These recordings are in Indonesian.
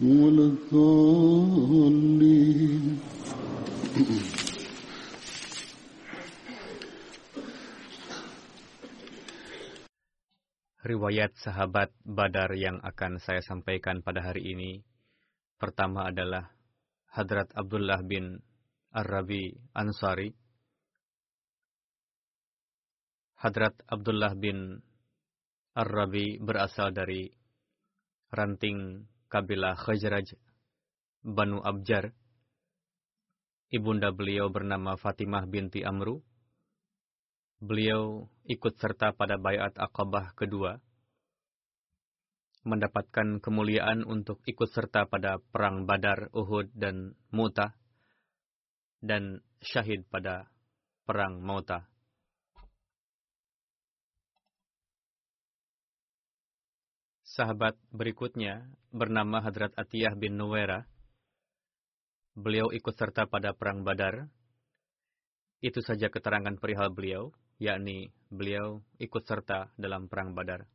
ولا الضالين Riwayat sahabat Badar yang akan saya sampaikan pada hari ini pertama adalah Hadrat Abdullah bin Ar-Rabi Ansari. Hadrat Abdullah bin Ar-Rabi berasal dari ranting kabilah Khazraj Banu Abjar. Ibunda beliau bernama Fatimah binti Amru. Beliau ikut serta pada bayat Aqabah kedua, mendapatkan kemuliaan untuk ikut serta pada perang Badar, Uhud, dan Mu'tah, dan syahid pada perang Mu'tah. Sahabat berikutnya bernama Hadrat Atiyah bin Nuwaira. Beliau ikut serta pada perang Badar. Itu saja keterangan perihal beliau yakni beliau ikut serta dalam perang Badar.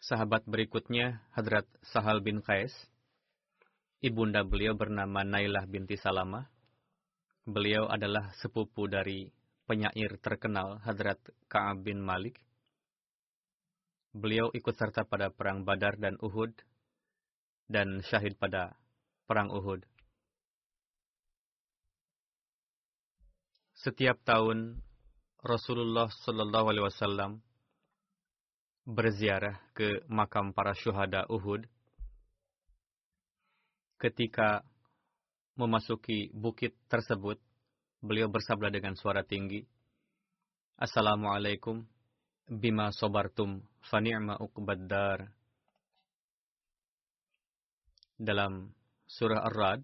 Sahabat berikutnya Hadrat Sahal bin Qais. Ibunda beliau bernama Nailah binti Salamah. Beliau adalah sepupu dari penyair terkenal Hadrat Ka'ab bin Malik. Beliau ikut serta pada perang Badar dan Uhud dan syahid pada perang Uhud. Setiap tahun Rasulullah Shallallahu Alaihi Wasallam berziarah ke makam para syuhada Uhud. Ketika memasuki bukit tersebut, beliau bersabda dengan suara tinggi, Assalamualaikum bima sobartum fani'ma uqbaddar. Dalam surah Ar-Rad,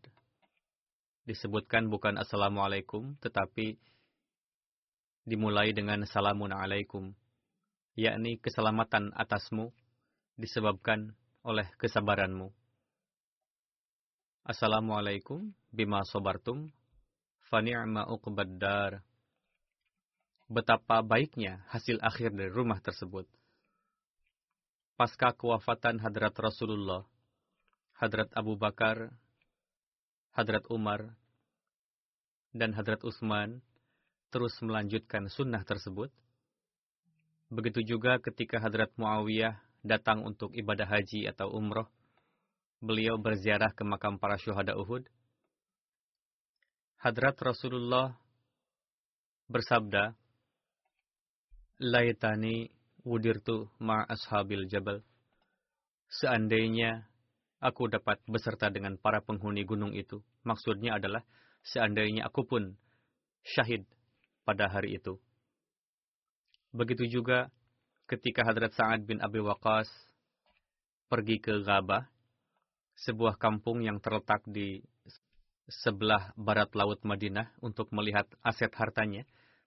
disebutkan bukan Assalamualaikum, tetapi dimulai dengan Salamun alaikum, yakni keselamatan atasmu disebabkan oleh kesabaranmu. Assalamualaikum bima sobartum fani'ma uqbaddar. Betapa baiknya hasil akhir dari rumah tersebut. Pasca kewafatan Hadrat Rasulullah, Hadrat Abu Bakar, Hadrat Umar, dan Hadrat Utsman terus melanjutkan sunnah tersebut. Begitu juga ketika Hadrat Muawiyah datang untuk ibadah haji atau umroh, beliau berziarah ke makam para syuhada Uhud. Hadrat Rasulullah bersabda, Laitani wudirtu ma ashabil jabal. Seandainya aku dapat beserta dengan para penghuni gunung itu. Maksudnya adalah seandainya aku pun syahid pada hari itu. Begitu juga ketika Hadrat Sa'ad bin Abi Waqqas pergi ke Ghabah, sebuah kampung yang terletak di sebelah barat laut Madinah untuk melihat aset hartanya.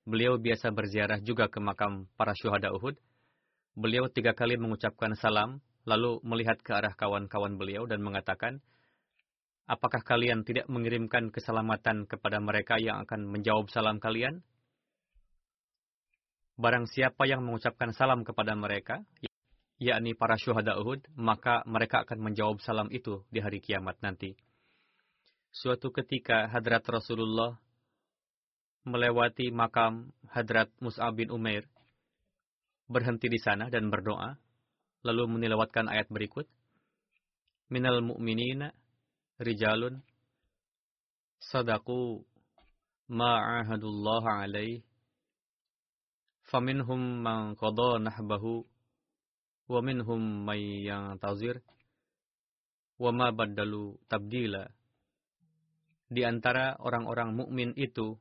Beliau biasa berziarah juga ke makam para syuhada Uhud. Beliau tiga kali mengucapkan salam, lalu melihat ke arah kawan-kawan beliau dan mengatakan, Apakah kalian tidak mengirimkan keselamatan kepada mereka yang akan menjawab salam kalian? Barang siapa yang mengucapkan salam kepada mereka, yakni para syuhada Uhud, maka mereka akan menjawab salam itu di hari kiamat nanti. Suatu ketika Hadrat Rasulullah melewati makam Hadrat Mus'ab bin Umair, berhenti di sana dan berdoa, lalu menilawatkan ayat berikut, Minal mu'minina rijalun sadaku ma'ahadullah alaih faminhum man qada nahbahu wa minhum may yantazir wa ma baddalu tabdila. Di antara orang-orang mukmin itu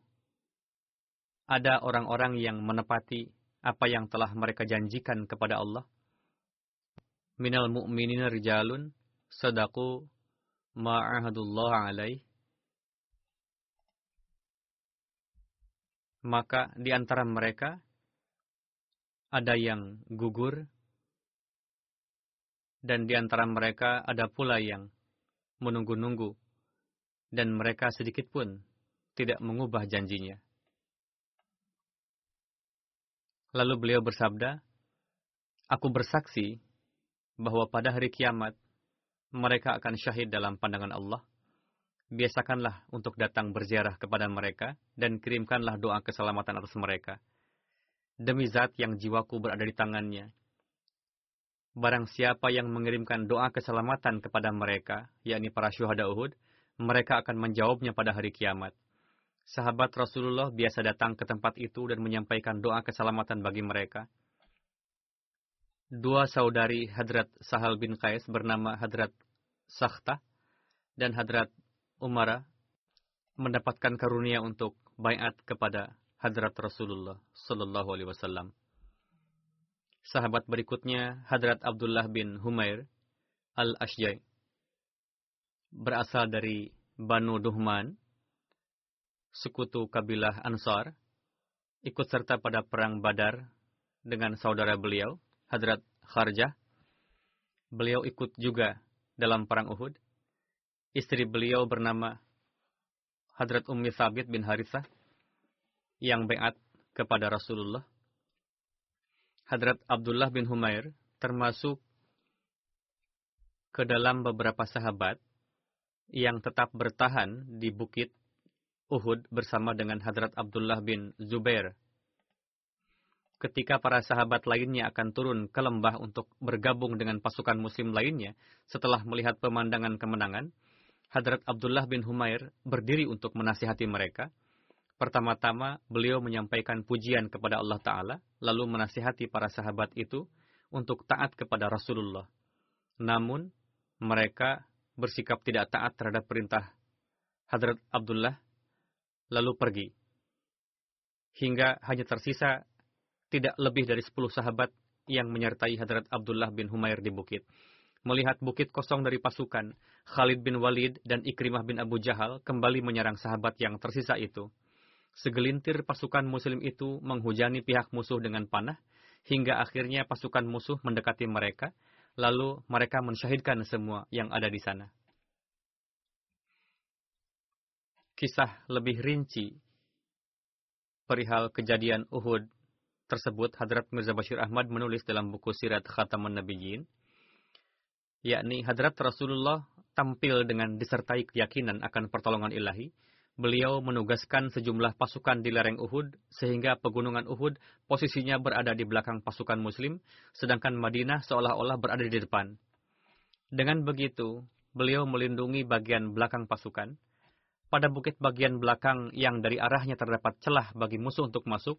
ada orang-orang yang menepati apa yang telah mereka janjikan kepada Allah minal mu'minina rijalun sadaku ma'ahadullah alaih maka di antara mereka ada yang gugur dan di antara mereka ada pula yang menunggu-nunggu dan mereka sedikit pun tidak mengubah janjinya. Lalu beliau bersabda, Aku bersaksi bahwa pada hari kiamat mereka akan syahid dalam pandangan Allah. Biasakanlah untuk datang berziarah kepada mereka dan kirimkanlah doa keselamatan atas mereka. Demi zat yang jiwaku berada di tangannya. Barang siapa yang mengirimkan doa keselamatan kepada mereka, yakni para syuhada Uhud, mereka akan menjawabnya pada hari kiamat. Sahabat Rasulullah biasa datang ke tempat itu dan menyampaikan doa keselamatan bagi mereka dua saudari Hadrat Sahal bin Qais bernama Hadrat Sakhta dan Hadrat Umara mendapatkan karunia untuk bayat kepada Hadrat Rasulullah Sallallahu Alaihi Wasallam. Sahabat berikutnya Hadrat Abdullah bin Humair al-Ashjai berasal dari Banu Duhman, sekutu kabilah Ansar, ikut serta pada perang Badar dengan saudara beliau Hadrat Kharjah. Beliau ikut juga dalam perang Uhud. Istri beliau bernama Hadrat Ummi Sabit bin Harithah yang beat kepada Rasulullah. Hadrat Abdullah bin Humair termasuk ke dalam beberapa sahabat yang tetap bertahan di bukit Uhud bersama dengan Hadrat Abdullah bin Zubair ketika para sahabat lainnya akan turun ke lembah untuk bergabung dengan pasukan muslim lainnya setelah melihat pemandangan kemenangan, Hadrat Abdullah bin Humair berdiri untuk menasihati mereka. Pertama-tama, beliau menyampaikan pujian kepada Allah Ta'ala, lalu menasihati para sahabat itu untuk taat kepada Rasulullah. Namun, mereka bersikap tidak taat terhadap perintah Hadrat Abdullah, lalu pergi. Hingga hanya tersisa tidak lebih dari sepuluh sahabat yang menyertai Hadrat Abdullah bin Humair di bukit. Melihat bukit kosong dari pasukan, Khalid bin Walid dan Ikrimah bin Abu Jahal kembali menyerang sahabat yang tersisa itu. Segelintir pasukan muslim itu menghujani pihak musuh dengan panah, hingga akhirnya pasukan musuh mendekati mereka, lalu mereka mensyahidkan semua yang ada di sana. Kisah lebih rinci perihal kejadian Uhud tersebut Hadrat Mirza Bashir Ahmad menulis dalam buku Sirat Khataman Nabiyyin, yakni Hadrat Rasulullah tampil dengan disertai keyakinan akan pertolongan ilahi, beliau menugaskan sejumlah pasukan di lereng Uhud, sehingga pegunungan Uhud posisinya berada di belakang pasukan muslim, sedangkan Madinah seolah-olah berada di depan. Dengan begitu, beliau melindungi bagian belakang pasukan. Pada bukit bagian belakang yang dari arahnya terdapat celah bagi musuh untuk masuk,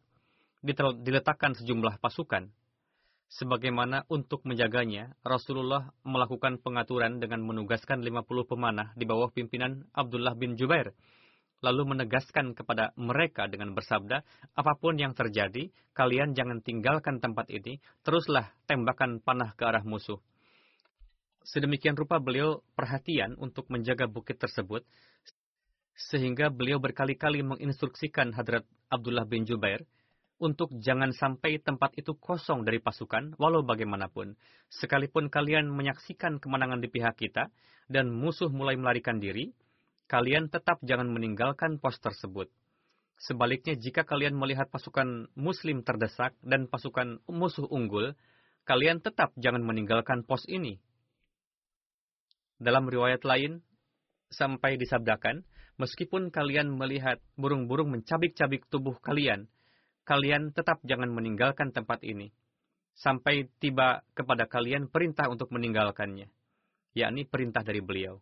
diletakkan sejumlah pasukan. Sebagaimana untuk menjaganya, Rasulullah melakukan pengaturan dengan menugaskan 50 pemanah di bawah pimpinan Abdullah bin Jubair, lalu menegaskan kepada mereka dengan bersabda, apa pun yang terjadi, kalian jangan tinggalkan tempat ini, teruslah tembakan panah ke arah musuh. Sedemikian rupa beliau perhatian untuk menjaga bukit tersebut, Sehingga beliau berkali-kali menginstruksikan Hadrat Abdullah bin Jubair untuk jangan sampai tempat itu kosong dari pasukan, walau bagaimanapun. Sekalipun kalian menyaksikan kemenangan di pihak kita, dan musuh mulai melarikan diri, kalian tetap jangan meninggalkan pos tersebut. Sebaliknya, jika kalian melihat pasukan muslim terdesak dan pasukan musuh unggul, kalian tetap jangan meninggalkan pos ini. Dalam riwayat lain, sampai disabdakan, meskipun kalian melihat burung-burung mencabik-cabik tubuh kalian, kalian tetap jangan meninggalkan tempat ini. Sampai tiba kepada kalian perintah untuk meninggalkannya. Yakni perintah dari beliau.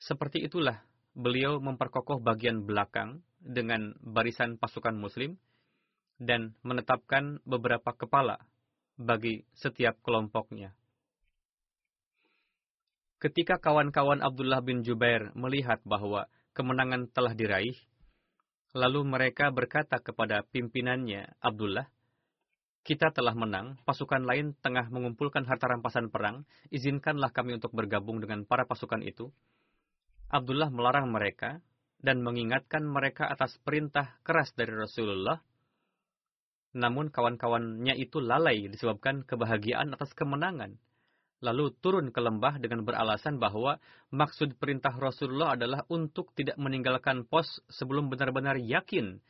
Seperti itulah beliau memperkokoh bagian belakang dengan barisan pasukan muslim dan menetapkan beberapa kepala bagi setiap kelompoknya. Ketika kawan-kawan Abdullah bin Jubair melihat bahwa kemenangan telah diraih, Lalu mereka berkata kepada pimpinannya, Abdullah, kita telah menang, pasukan lain tengah mengumpulkan harta rampasan perang, izinkanlah kami untuk bergabung dengan para pasukan itu. Abdullah melarang mereka dan mengingatkan mereka atas perintah keras dari Rasulullah. Namun kawan-kawannya itu lalai disebabkan kebahagiaan atas kemenangan lalu turun ke lembah dengan beralasan bahwa maksud perintah Rasulullah adalah untuk tidak meninggalkan pos sebelum benar-benar yakin.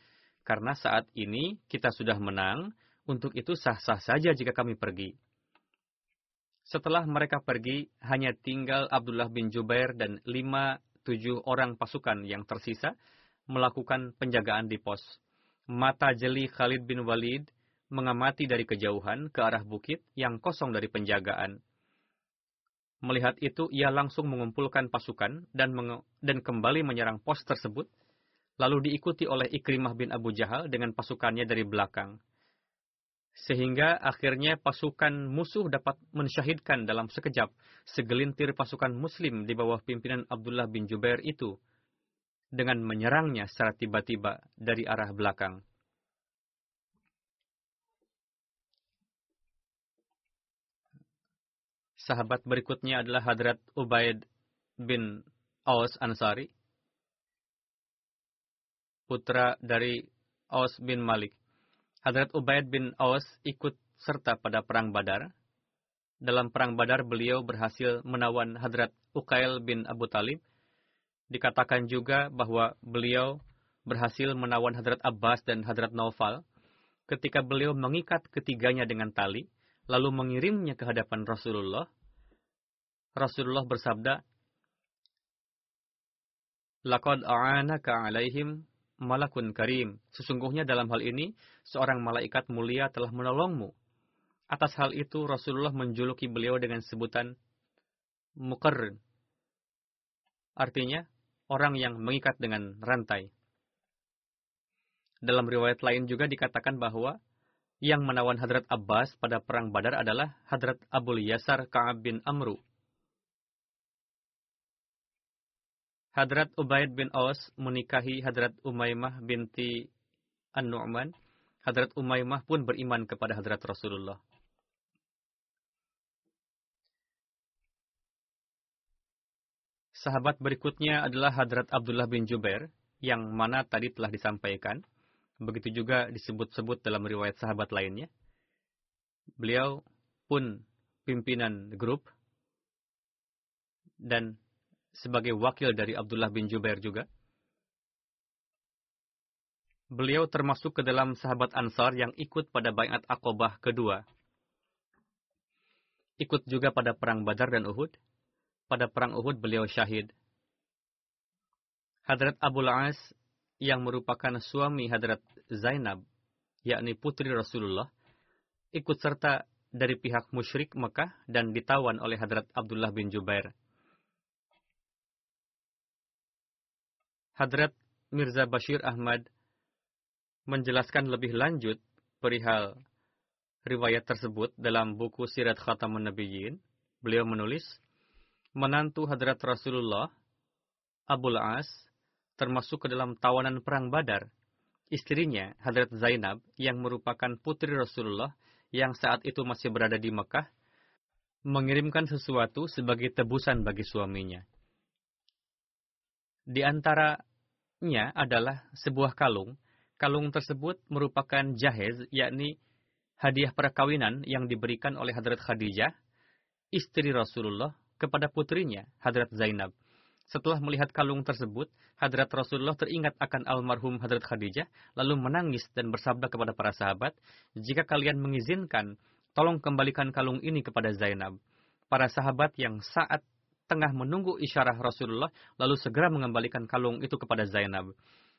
Karena saat ini kita sudah menang, untuk itu sah-sah saja jika kami pergi. Setelah mereka pergi, hanya tinggal Abdullah bin Jubair dan lima tujuh orang pasukan yang tersisa melakukan penjagaan di pos. Mata jeli Khalid bin Walid mengamati dari kejauhan ke arah bukit yang kosong dari penjagaan. Melihat itu, ia langsung mengumpulkan pasukan dan, dan kembali menyerang pos tersebut, lalu diikuti oleh Ikrimah bin Abu Jahal dengan pasukannya dari belakang. Sehingga akhirnya pasukan musuh dapat mensyahidkan dalam sekejap segelintir pasukan muslim di bawah pimpinan Abdullah bin Jubair itu dengan menyerangnya secara tiba-tiba dari arah belakang. Sahabat berikutnya adalah Hadrat Ubaid bin Aus Ansari, putra dari Aus bin Malik. Hadrat Ubaid bin Aus ikut serta pada Perang Badar. Dalam Perang Badar beliau berhasil menawan Hadrat Ukail bin Abu Talib. Dikatakan juga bahwa beliau berhasil menawan Hadrat Abbas dan Hadrat Naufal ketika beliau mengikat ketiganya dengan tali, lalu mengirimnya ke hadapan Rasulullah, Rasulullah bersabda, Laqad a'anaka alaihim malakun karim. Sesungguhnya dalam hal ini, seorang malaikat mulia telah menolongmu. Atas hal itu, Rasulullah menjuluki beliau dengan sebutan muqarrin. Artinya, orang yang mengikat dengan rantai. Dalam riwayat lain juga dikatakan bahwa yang menawan Hadrat Abbas pada perang Badar adalah Hadrat Abul Yasar Ka'ab bin Amru. Hadrat Ubaid bin Aus menikahi Hadrat Umaymah binti An-Nu'man. Hadrat Umaymah pun beriman kepada Hadrat Rasulullah. Sahabat berikutnya adalah Hadrat Abdullah bin Jubair, yang mana tadi telah disampaikan. Begitu juga disebut-sebut dalam riwayat sahabat lainnya. Beliau pun pimpinan grup dan sebagai wakil dari Abdullah bin Jubair juga. Beliau termasuk ke dalam sahabat Ansar yang ikut pada Bayat Aqobah kedua. Ikut juga pada Perang Badar dan Uhud. Pada Perang Uhud beliau syahid. Hadrat Abu As yang merupakan suami Hadrat Zainab, yakni putri Rasulullah, ikut serta dari pihak musyrik Mekah dan ditawan oleh Hadrat Abdullah bin Jubair. Hadrat Mirza Bashir Ahmad menjelaskan lebih lanjut perihal riwayat tersebut dalam buku Sirat Khatamun Nabiyyin. Beliau menulis, menantu Hadrat Rasulullah, Abul As, termasuk ke dalam tawanan perang Badar. Istrinya, Hadrat Zainab, yang merupakan putri Rasulullah yang saat itu masih berada di Mekah, mengirimkan sesuatu sebagai tebusan bagi suaminya. Di antara bentuknya adalah sebuah kalung. Kalung tersebut merupakan jahez, yakni hadiah perkawinan yang diberikan oleh Hadrat Khadijah, istri Rasulullah, kepada putrinya, Hadrat Zainab. Setelah melihat kalung tersebut, Hadrat Rasulullah teringat akan almarhum Hadrat Khadijah, lalu menangis dan bersabda kepada para sahabat, jika kalian mengizinkan, tolong kembalikan kalung ini kepada Zainab. Para sahabat yang saat tengah menunggu isyarah Rasulullah, lalu segera mengembalikan kalung itu kepada Zainab.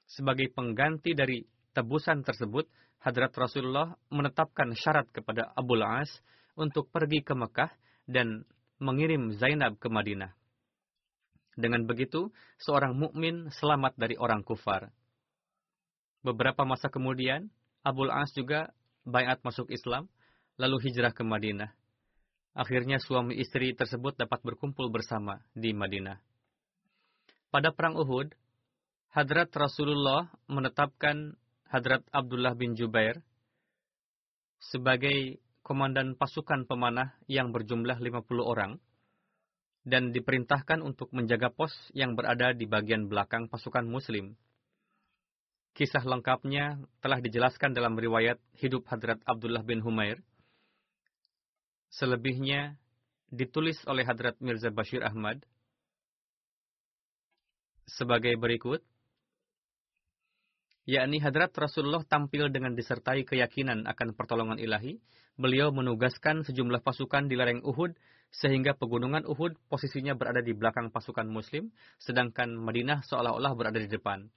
Sebagai pengganti dari tebusan tersebut, Hadrat Rasulullah menetapkan syarat kepada Abu As untuk pergi ke Mekah dan mengirim Zainab ke Madinah. Dengan begitu, seorang mukmin selamat dari orang kufar. Beberapa masa kemudian, Abul As juga bayat masuk Islam, lalu hijrah ke Madinah. Akhirnya suami istri tersebut dapat berkumpul bersama di Madinah. Pada perang Uhud, Hadrat Rasulullah menetapkan Hadrat Abdullah bin Jubair sebagai komandan pasukan pemanah yang berjumlah 50 orang dan diperintahkan untuk menjaga pos yang berada di bagian belakang pasukan Muslim. Kisah lengkapnya telah dijelaskan dalam riwayat hidup Hadrat Abdullah bin Humair. Selebihnya ditulis oleh Hadrat Mirza Bashir Ahmad sebagai berikut yakni Hadrat Rasulullah tampil dengan disertai keyakinan akan pertolongan ilahi, beliau menugaskan sejumlah pasukan di lereng Uhud sehingga pegunungan Uhud posisinya berada di belakang pasukan Muslim, sedangkan Madinah seolah-olah berada di depan.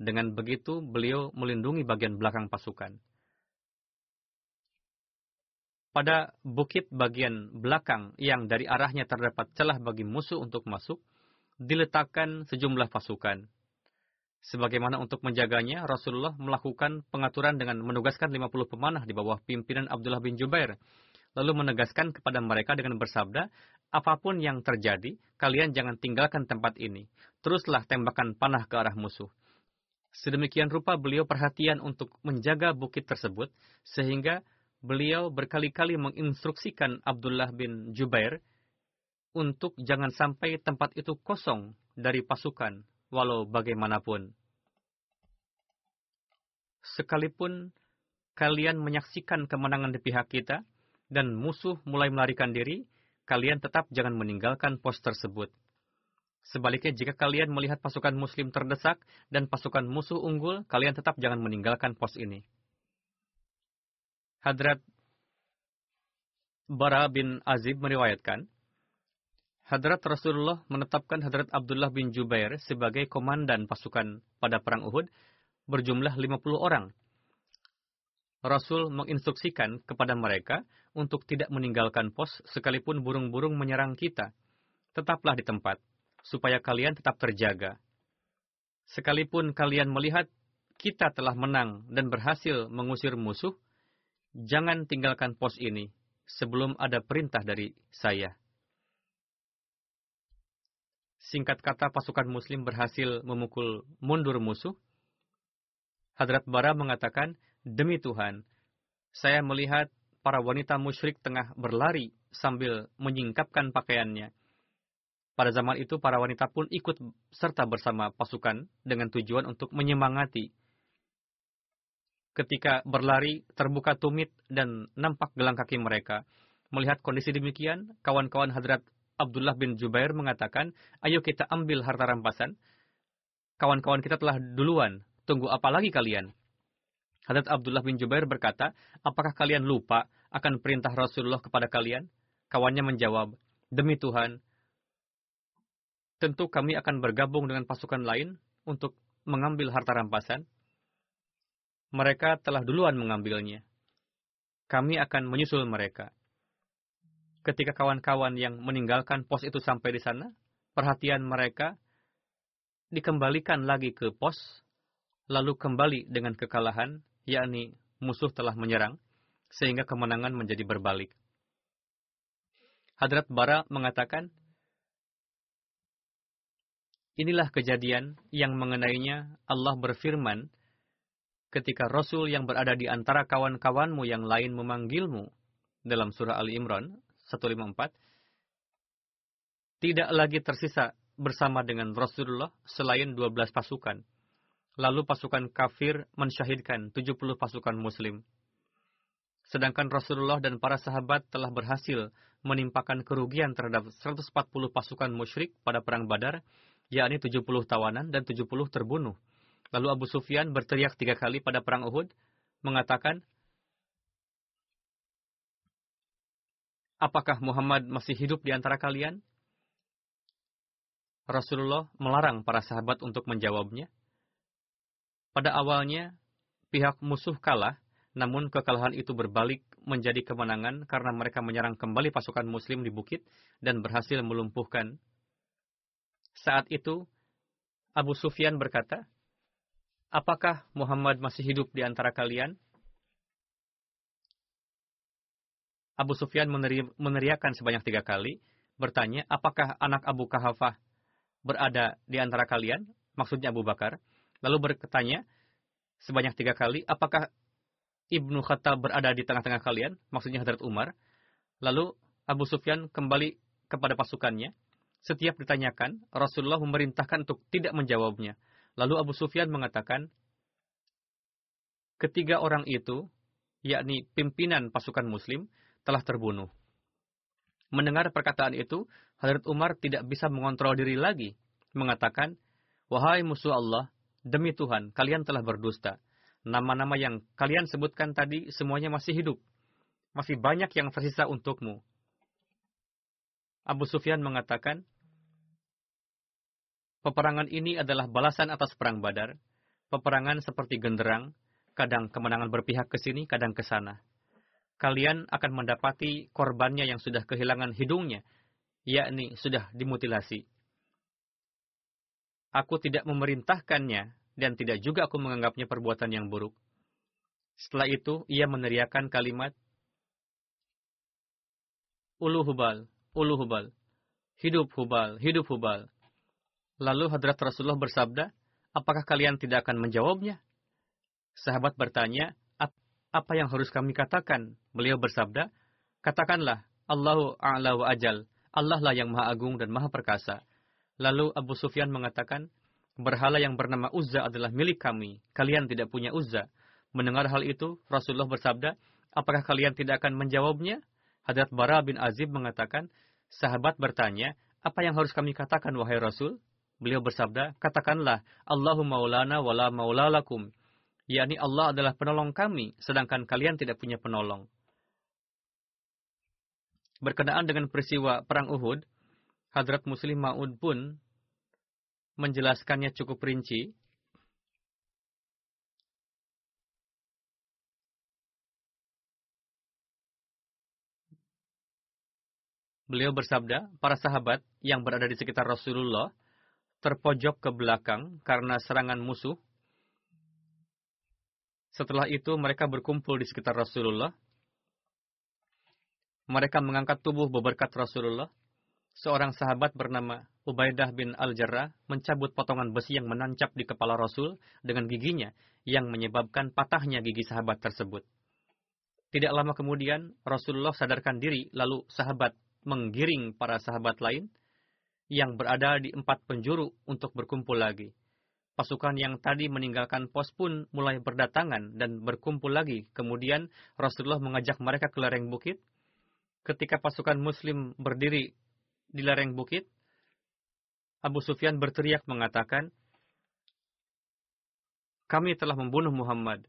Dengan begitu, beliau melindungi bagian belakang pasukan. Pada bukit bagian belakang yang dari arahnya terdapat celah bagi musuh untuk masuk, diletakkan sejumlah pasukan. Sebagaimana untuk menjaganya, Rasulullah melakukan pengaturan dengan menugaskan 50 pemanah di bawah pimpinan Abdullah bin Jubair lalu menegaskan kepada mereka dengan bersabda, apa pun yang terjadi, kalian jangan tinggalkan tempat ini. Teruslah tembakan panah ke arah musuh. Sedemikian rupa beliau perhatian untuk menjaga bukit tersebut, sehingga beliau berkali-kali menginstruksikan Abdullah bin Jubair untuk jangan sampai tempat itu kosong dari pasukan, walau bagaimanapun. Sekalipun kalian menyaksikan kemenangan di pihak kita, dan musuh mulai melarikan diri, kalian tetap jangan meninggalkan pos tersebut. Sebaliknya, jika kalian melihat pasukan muslim terdesak dan pasukan musuh unggul, kalian tetap jangan meninggalkan pos ini. Hadrat Bara bin Azib meriwayatkan, Hadrat Rasulullah menetapkan Hadrat Abdullah bin Jubair sebagai komandan pasukan pada Perang Uhud berjumlah 50 orang Rasul menginstruksikan kepada mereka untuk tidak meninggalkan pos sekalipun burung-burung menyerang kita. Tetaplah di tempat, supaya kalian tetap terjaga. Sekalipun kalian melihat kita telah menang dan berhasil mengusir musuh, jangan tinggalkan pos ini sebelum ada perintah dari saya. Singkat kata pasukan muslim berhasil memukul mundur musuh. Hadrat Bara mengatakan, Demi Tuhan, saya melihat para wanita musyrik tengah berlari sambil menyingkapkan pakaiannya. Pada zaman itu, para wanita pun ikut serta bersama pasukan dengan tujuan untuk menyemangati. Ketika berlari, terbuka tumit dan nampak gelang kaki mereka. Melihat kondisi demikian, kawan-kawan Hadrat Abdullah bin Jubair mengatakan, ayo kita ambil harta rampasan. Kawan-kawan kita telah duluan, tunggu apa lagi kalian? Hadrat Abdullah bin Jubair berkata, apakah kalian lupa akan perintah Rasulullah kepada kalian? Kawannya menjawab, demi Tuhan, tentu kami akan bergabung dengan pasukan lain untuk mengambil harta rampasan. Mereka telah duluan mengambilnya. Kami akan menyusul mereka. Ketika kawan-kawan yang meninggalkan pos itu sampai di sana, perhatian mereka dikembalikan lagi ke pos, lalu kembali dengan kekalahan yakni musuh telah menyerang, sehingga kemenangan menjadi berbalik. Hadrat Bara mengatakan, Inilah kejadian yang mengenainya Allah berfirman ketika Rasul yang berada di antara kawan-kawanmu yang lain memanggilmu dalam surah Ali Imran 154 tidak lagi tersisa bersama dengan Rasulullah selain 12 pasukan. Lalu pasukan kafir mensyahidkan 70 pasukan muslim. Sedangkan Rasulullah dan para sahabat telah berhasil menimpakan kerugian terhadap 140 pasukan musyrik pada perang Badar, yakni 70 tawanan dan 70 terbunuh. Lalu Abu Sufyan berteriak tiga kali pada perang Uhud, mengatakan, Apakah Muhammad masih hidup di antara kalian? Rasulullah melarang para sahabat untuk menjawabnya. Pada awalnya, pihak musuh kalah, namun kekalahan itu berbalik menjadi kemenangan karena mereka menyerang kembali pasukan muslim di bukit dan berhasil melumpuhkan. Saat itu, Abu Sufyan berkata, Apakah Muhammad masih hidup di antara kalian? Abu Sufyan meneri meneriakan sebanyak tiga kali, bertanya, apakah anak Abu Kahafah berada di antara kalian? Maksudnya Abu Bakar. Lalu bertanya, sebanyak tiga kali, apakah Ibnu Khattab berada di tengah-tengah kalian? Maksudnya Hadrat Umar. Lalu Abu Sufyan kembali kepada pasukannya. Setiap ditanyakan, Rasulullah memerintahkan untuk tidak menjawabnya. Lalu Abu Sufyan mengatakan, ketiga orang itu, yakni pimpinan pasukan muslim, telah terbunuh. Mendengar perkataan itu, Hadrat Umar tidak bisa mengontrol diri lagi, mengatakan, Wahai musuh Allah, demi Tuhan, kalian telah berdusta. Nama-nama yang kalian sebutkan tadi semuanya masih hidup. Masih banyak yang tersisa untukmu. Abu Sufyan mengatakan, Peperangan ini adalah balasan atas perang Badar. Peperangan seperti genderang, kadang kemenangan berpihak ke sini, kadang ke sana kalian akan mendapati korbannya yang sudah kehilangan hidungnya, yakni sudah dimutilasi. Aku tidak memerintahkannya dan tidak juga aku menganggapnya perbuatan yang buruk. Setelah itu, ia meneriakan kalimat, Ulu Hubal, Ulu Hubal, hidup Hubal, hidup Hubal. Lalu Hadrat Rasulullah bersabda, apakah kalian tidak akan menjawabnya? Sahabat bertanya, apa yang harus kami katakan? Beliau bersabda, katakanlah, Allahu a'la wa ajal. Allah lah yang maha agung dan maha perkasa. Lalu Abu Sufyan mengatakan, berhala yang bernama Uzza adalah milik kami. Kalian tidak punya Uzza. Mendengar hal itu, Rasulullah bersabda, apakah kalian tidak akan menjawabnya? Hadrat Bara bin Azib mengatakan, sahabat bertanya, apa yang harus kami katakan, wahai Rasul? Beliau bersabda, katakanlah, Allahu maulana wala maulalakum yakni Allah adalah penolong kami, sedangkan kalian tidak punya penolong. Berkenaan dengan peristiwa Perang Uhud, Hadrat Muslim Ma'ud pun menjelaskannya cukup rinci. Beliau bersabda, para sahabat yang berada di sekitar Rasulullah terpojok ke belakang karena serangan musuh setelah itu mereka berkumpul di sekitar Rasulullah. Mereka mengangkat tubuh beberkat Rasulullah. Seorang sahabat bernama Ubaidah bin Al-Jarrah mencabut potongan besi yang menancap di kepala Rasul dengan giginya yang menyebabkan patahnya gigi sahabat tersebut. Tidak lama kemudian Rasulullah sadarkan diri lalu sahabat menggiring para sahabat lain yang berada di empat penjuru untuk berkumpul lagi. Pasukan yang tadi meninggalkan pos pun mulai berdatangan dan berkumpul lagi. Kemudian Rasulullah mengajak mereka ke lereng bukit. Ketika pasukan muslim berdiri di lereng bukit, Abu Sufyan berteriak mengatakan, kami telah membunuh Muhammad.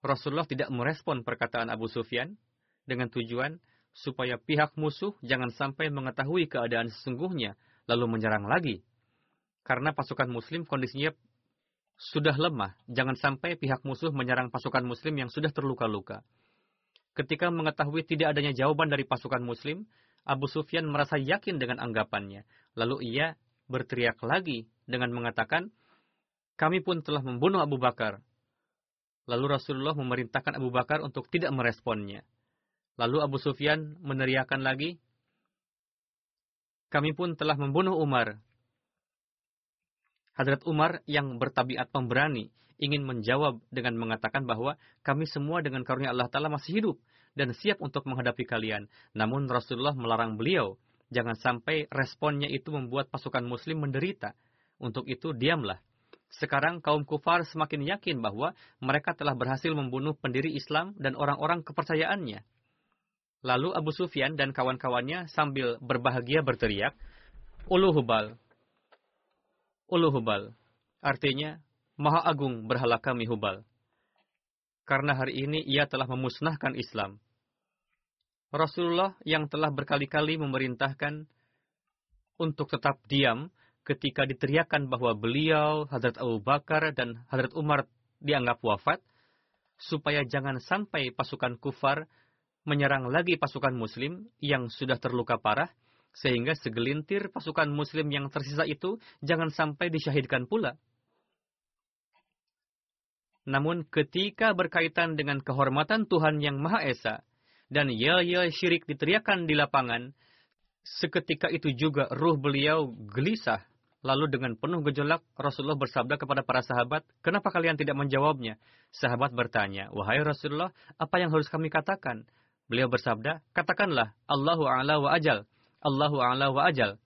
Rasulullah tidak merespon perkataan Abu Sufyan dengan tujuan supaya pihak musuh jangan sampai mengetahui keadaan sesungguhnya lalu menyerang lagi karena pasukan muslim kondisinya sudah lemah. Jangan sampai pihak musuh menyerang pasukan muslim yang sudah terluka-luka. Ketika mengetahui tidak adanya jawaban dari pasukan muslim, Abu Sufyan merasa yakin dengan anggapannya. Lalu ia berteriak lagi dengan mengatakan, kami pun telah membunuh Abu Bakar. Lalu Rasulullah memerintahkan Abu Bakar untuk tidak meresponnya. Lalu Abu Sufyan meneriakan lagi, kami pun telah membunuh Umar. Hadrat Umar yang bertabiat pemberani ingin menjawab dengan mengatakan bahwa kami semua dengan karunia Allah Ta'ala masih hidup dan siap untuk menghadapi kalian. Namun Rasulullah melarang beliau, jangan sampai responnya itu membuat pasukan muslim menderita. Untuk itu diamlah. Sekarang kaum kufar semakin yakin bahwa mereka telah berhasil membunuh pendiri Islam dan orang-orang kepercayaannya. Lalu Abu Sufyan dan kawan-kawannya sambil berbahagia berteriak, Ulu Hubal. Ulu Hubal. Artinya, Maha Agung berhala kami Hubal. Karena hari ini ia telah memusnahkan Islam. Rasulullah yang telah berkali-kali memerintahkan untuk tetap diam ketika diteriakan bahwa beliau, Hadrat Abu Bakar, dan Hadrat Umar dianggap wafat, supaya jangan sampai pasukan kufar menyerang lagi pasukan muslim yang sudah terluka parah, sehingga segelintir pasukan muslim yang tersisa itu jangan sampai disyahidkan pula. Namun ketika berkaitan dengan kehormatan Tuhan yang Maha Esa, dan yel-yel syirik diteriakan di lapangan, seketika itu juga ruh beliau gelisah Lalu dengan penuh gejolak, Rasulullah bersabda kepada para sahabat, kenapa kalian tidak menjawabnya? Sahabat bertanya, wahai Rasulullah, apa yang harus kami katakan? Beliau bersabda, katakanlah, Allahu a'la wa ajal. Allahu a'la wa ajal.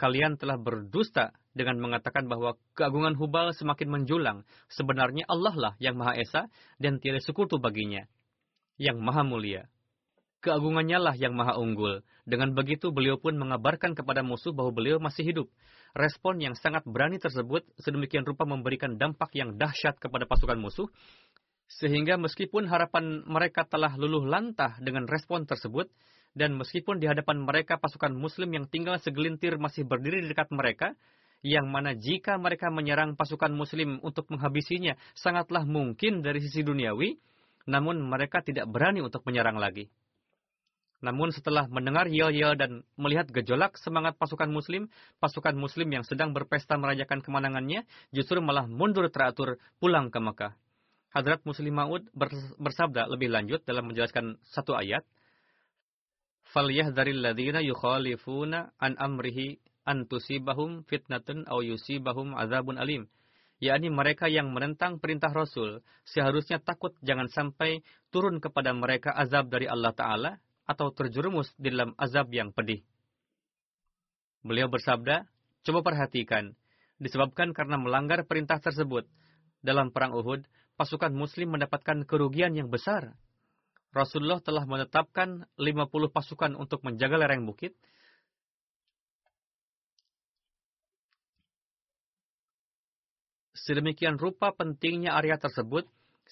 Kalian telah berdusta dengan mengatakan bahwa keagungan Hubal semakin menjulang. Sebenarnya Allah lah yang Maha Esa dan tiada sekutu baginya. Yang Maha Mulia. Keagungannya lah yang Maha Unggul. Dengan begitu beliau pun mengabarkan kepada musuh bahwa beliau masih hidup. Respon yang sangat berani tersebut sedemikian rupa memberikan dampak yang dahsyat kepada pasukan musuh, sehingga meskipun harapan mereka telah luluh lantah dengan respon tersebut, dan meskipun di hadapan mereka pasukan muslim yang tinggal segelintir masih berdiri di dekat mereka, yang mana jika mereka menyerang pasukan muslim untuk menghabisinya sangatlah mungkin dari sisi duniawi, namun mereka tidak berani untuk menyerang lagi. Namun setelah mendengar yel-yel dan melihat gejolak semangat pasukan muslim, pasukan muslim yang sedang berpesta merayakan kemenangannya justru malah mundur teratur pulang ke Mekah. Hadrat Muslim Ma'ud bersabda lebih lanjut dalam menjelaskan satu ayat, falyahdharil ladzina yukhalifuna an amrihi an tusibahum fitnatun aw yusibahum azabun alim yakni mereka yang menentang perintah Rasul seharusnya takut jangan sampai turun kepada mereka azab dari Allah taala atau terjerumus di dalam azab yang pedih. Beliau bersabda, "Coba perhatikan, disebabkan karena melanggar perintah tersebut. Dalam perang Uhud, pasukan muslim mendapatkan kerugian yang besar." Rasulullah telah menetapkan 50 pasukan untuk menjaga lereng bukit. Sedemikian rupa pentingnya area tersebut,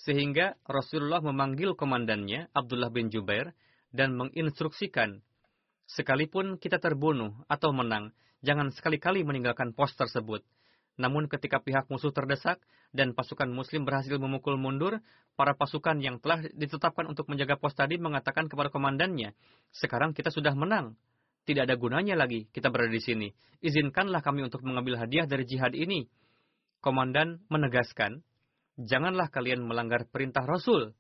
sehingga Rasulullah memanggil komandannya, Abdullah bin Jubair, dan menginstruksikan, sekalipun kita terbunuh atau menang, jangan sekali-kali meninggalkan pos tersebut. Namun ketika pihak musuh terdesak dan pasukan muslim berhasil memukul mundur, para pasukan yang telah ditetapkan untuk menjaga pos tadi mengatakan kepada komandannya, sekarang kita sudah menang. Tidak ada gunanya lagi kita berada di sini. Izinkanlah kami untuk mengambil hadiah dari jihad ini. Komandan menegaskan, janganlah kalian melanggar perintah Rasul.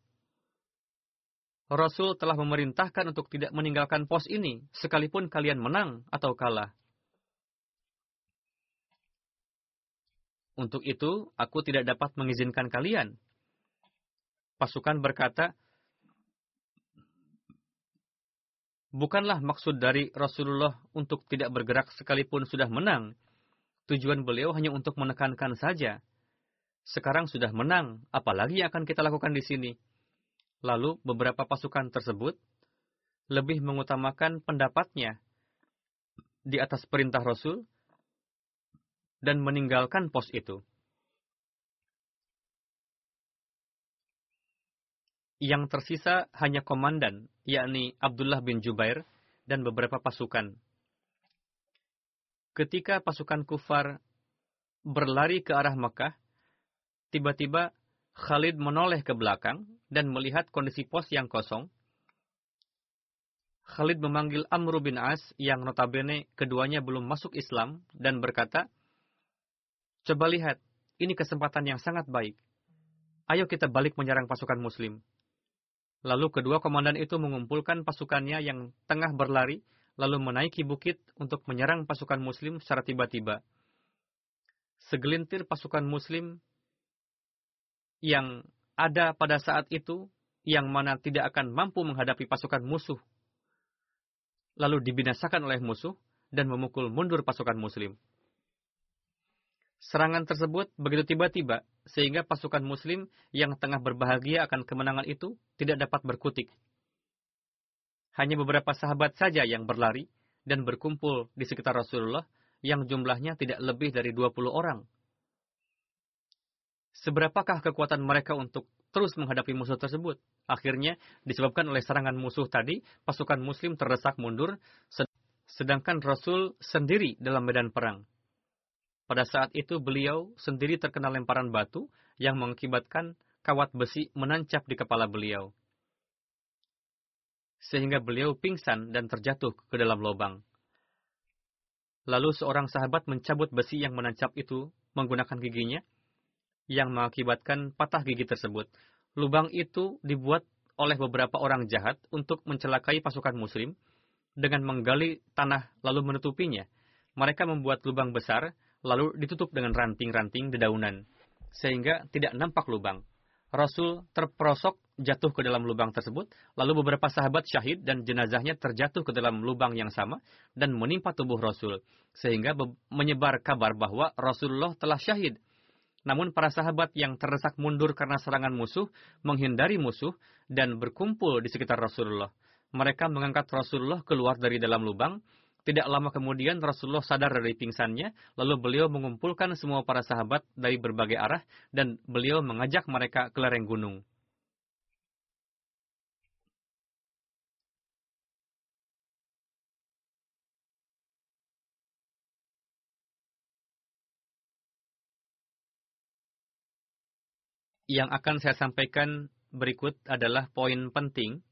Rasul telah memerintahkan untuk tidak meninggalkan pos ini, sekalipun kalian menang atau kalah. Untuk itu, aku tidak dapat mengizinkan kalian. Pasukan berkata, Bukanlah maksud dari Rasulullah untuk tidak bergerak sekalipun sudah menang. Tujuan beliau hanya untuk menekankan saja. Sekarang sudah menang, apalagi yang akan kita lakukan di sini? Lalu beberapa pasukan tersebut lebih mengutamakan pendapatnya di atas perintah Rasul dan meninggalkan pos itu. Yang tersisa hanya komandan, yakni Abdullah bin Jubair dan beberapa pasukan. Ketika pasukan kufar berlari ke arah Mekah, tiba-tiba Khalid menoleh ke belakang dan melihat kondisi pos yang kosong. Khalid memanggil Amr bin As yang notabene keduanya belum masuk Islam dan berkata, Coba lihat, ini kesempatan yang sangat baik. Ayo kita balik menyerang pasukan muslim. Lalu kedua komandan itu mengumpulkan pasukannya yang tengah berlari, lalu menaiki bukit untuk menyerang pasukan muslim secara tiba-tiba. Segelintir pasukan muslim yang ada pada saat itu yang mana tidak akan mampu menghadapi pasukan musuh, lalu dibinasakan oleh musuh dan memukul mundur pasukan muslim. Serangan tersebut begitu tiba-tiba, sehingga pasukan muslim yang tengah berbahagia akan kemenangan itu tidak dapat berkutik. Hanya beberapa sahabat saja yang berlari dan berkumpul di sekitar Rasulullah yang jumlahnya tidak lebih dari 20 orang. Seberapakah kekuatan mereka untuk terus menghadapi musuh tersebut? Akhirnya, disebabkan oleh serangan musuh tadi, pasukan muslim terdesak mundur, sedangkan Rasul sendiri dalam medan perang. Pada saat itu beliau sendiri terkena lemparan batu yang mengakibatkan kawat besi menancap di kepala beliau. Sehingga beliau pingsan dan terjatuh ke dalam lubang. Lalu seorang sahabat mencabut besi yang menancap itu menggunakan giginya, yang mengakibatkan patah gigi tersebut. Lubang itu dibuat oleh beberapa orang jahat untuk mencelakai pasukan muslim dengan menggali tanah lalu menutupinya. Mereka membuat lubang besar lalu ditutup dengan ranting-ranting dedaunan, sehingga tidak nampak lubang. Rasul terperosok jatuh ke dalam lubang tersebut, lalu beberapa sahabat syahid dan jenazahnya terjatuh ke dalam lubang yang sama dan menimpa tubuh Rasul, sehingga menyebar kabar bahwa Rasulullah telah syahid. Namun para sahabat yang terdesak mundur karena serangan musuh, menghindari musuh, dan berkumpul di sekitar Rasulullah. Mereka mengangkat Rasulullah keluar dari dalam lubang, tidak lama kemudian Rasulullah sadar dari pingsannya, lalu beliau mengumpulkan semua para sahabat dari berbagai arah dan beliau mengajak mereka ke lereng gunung. Yang akan saya sampaikan berikut adalah poin penting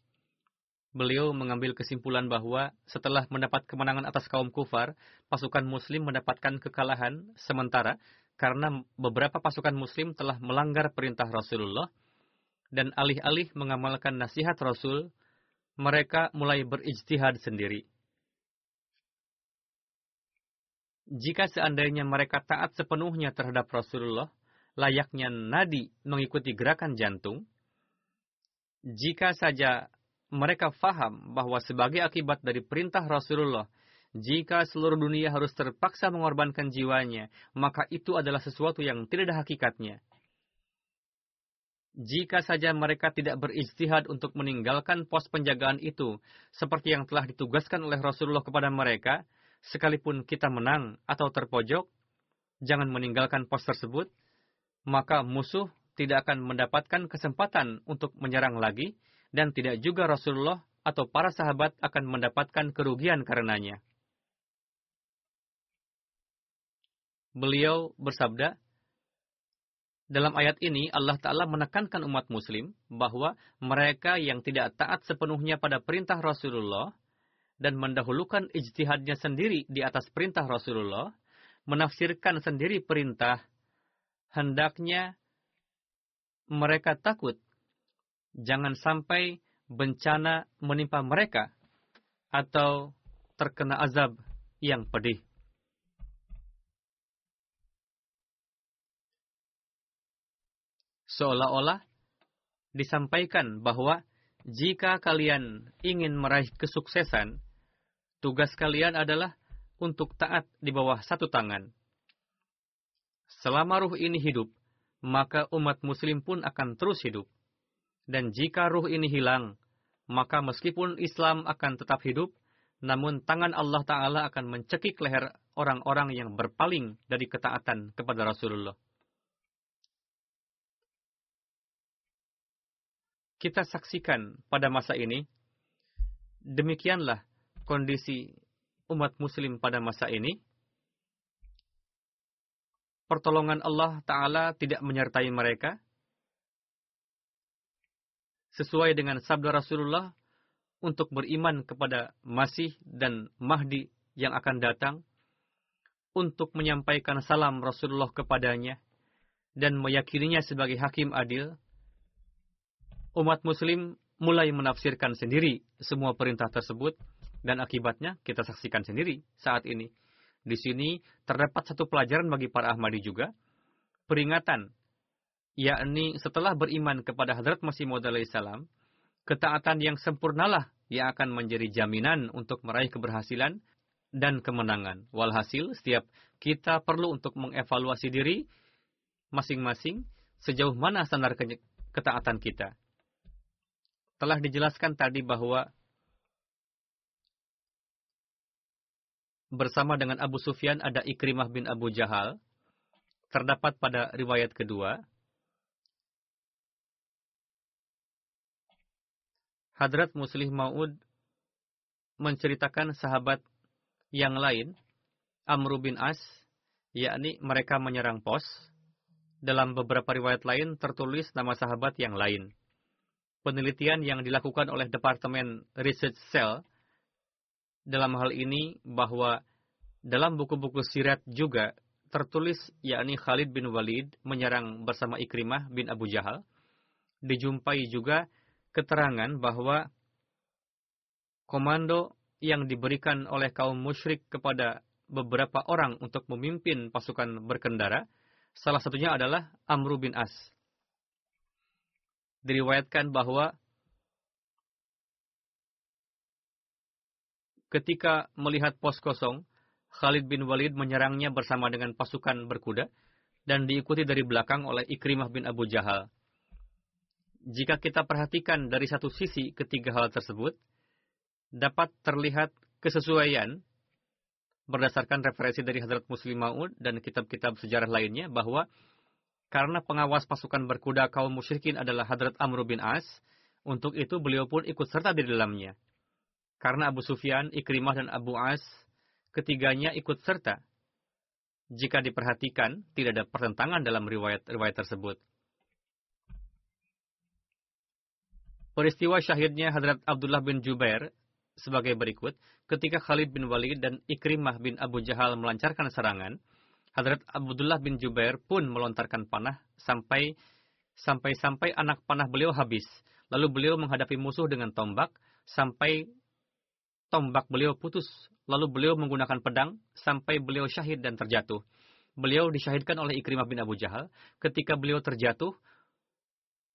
beliau mengambil kesimpulan bahwa setelah mendapat kemenangan atas kaum kufar, pasukan muslim mendapatkan kekalahan sementara karena beberapa pasukan muslim telah melanggar perintah Rasulullah dan alih-alih mengamalkan nasihat Rasul, mereka mulai berijtihad sendiri. Jika seandainya mereka taat sepenuhnya terhadap Rasulullah, layaknya nadi mengikuti gerakan jantung, jika saja mereka faham bahwa sebagai akibat dari perintah Rasulullah, jika seluruh dunia harus terpaksa mengorbankan jiwanya, maka itu adalah sesuatu yang tidak ada hakikatnya. Jika saja mereka tidak berijtihad untuk meninggalkan pos penjagaan itu, seperti yang telah ditugaskan oleh Rasulullah kepada mereka, sekalipun kita menang atau terpojok, jangan meninggalkan pos tersebut, maka musuh tidak akan mendapatkan kesempatan untuk menyerang lagi, dan tidak juga Rasulullah atau para sahabat akan mendapatkan kerugian karenanya. Beliau bersabda, dalam ayat ini Allah Ta'ala menekankan umat muslim bahwa mereka yang tidak taat sepenuhnya pada perintah Rasulullah dan mendahulukan ijtihadnya sendiri di atas perintah Rasulullah, menafsirkan sendiri perintah, hendaknya mereka takut jangan sampai bencana menimpa mereka atau terkena azab yang pedih. Seolah-olah disampaikan bahwa jika kalian ingin meraih kesuksesan, tugas kalian adalah untuk taat di bawah satu tangan. Selama ruh ini hidup, maka umat muslim pun akan terus hidup. Dan jika ruh ini hilang, maka meskipun Islam akan tetap hidup, namun tangan Allah Ta'ala akan mencekik leher orang-orang yang berpaling dari ketaatan kepada Rasulullah. Kita saksikan pada masa ini, demikianlah kondisi umat muslim pada masa ini. Pertolongan Allah Ta'ala tidak menyertai mereka, sesuai dengan sabda Rasulullah untuk beriman kepada Masih dan Mahdi yang akan datang, untuk menyampaikan salam Rasulullah kepadanya, dan meyakininya sebagai hakim adil, umat muslim mulai menafsirkan sendiri semua perintah tersebut, dan akibatnya kita saksikan sendiri saat ini. Di sini terdapat satu pelajaran bagi para Ahmadi juga, peringatan yakni setelah beriman kepada Hadrat Masih Maud salam, ketaatan yang sempurnalah yang akan menjadi jaminan untuk meraih keberhasilan dan kemenangan. Walhasil, setiap kita perlu untuk mengevaluasi diri masing-masing sejauh mana standar ketaatan kita. Telah dijelaskan tadi bahwa bersama dengan Abu Sufyan ada Ikrimah bin Abu Jahal. Terdapat pada riwayat kedua, Hadrat Muslih Maud menceritakan sahabat yang lain, Amr bin As, yakni mereka menyerang pos. Dalam beberapa riwayat lain tertulis nama sahabat yang lain. Penelitian yang dilakukan oleh Departemen Research Cell dalam hal ini bahwa dalam buku-buku sirat juga tertulis yakni Khalid bin Walid menyerang bersama Ikrimah bin Abu Jahal. Dijumpai juga keterangan bahwa komando yang diberikan oleh kaum musyrik kepada beberapa orang untuk memimpin pasukan berkendara, salah satunya adalah Amru bin As. Diriwayatkan bahwa ketika melihat pos kosong, Khalid bin Walid menyerangnya bersama dengan pasukan berkuda dan diikuti dari belakang oleh Ikrimah bin Abu Jahal. Jika kita perhatikan dari satu sisi ketiga hal tersebut, dapat terlihat kesesuaian berdasarkan referensi dari Hadrat Muslim Maud dan kitab-kitab sejarah lainnya bahwa karena pengawas pasukan berkuda kaum musyrikin adalah Hadrat Amr bin As, untuk itu beliau pun ikut serta di dalamnya. Karena Abu Sufyan, Ikrimah, dan Abu As, ketiganya ikut serta. Jika diperhatikan, tidak ada pertentangan dalam riwayat-riwayat tersebut. Peristiwa syahidnya Hadrat Abdullah bin Jubair sebagai berikut. Ketika Khalid bin Walid dan Ikrimah bin Abu Jahal melancarkan serangan, Hadrat Abdullah bin Jubair pun melontarkan panah sampai sampai-sampai anak panah beliau habis. Lalu beliau menghadapi musuh dengan tombak sampai tombak beliau putus. Lalu beliau menggunakan pedang sampai beliau syahid dan terjatuh. Beliau disyahidkan oleh Ikrimah bin Abu Jahal. Ketika beliau terjatuh,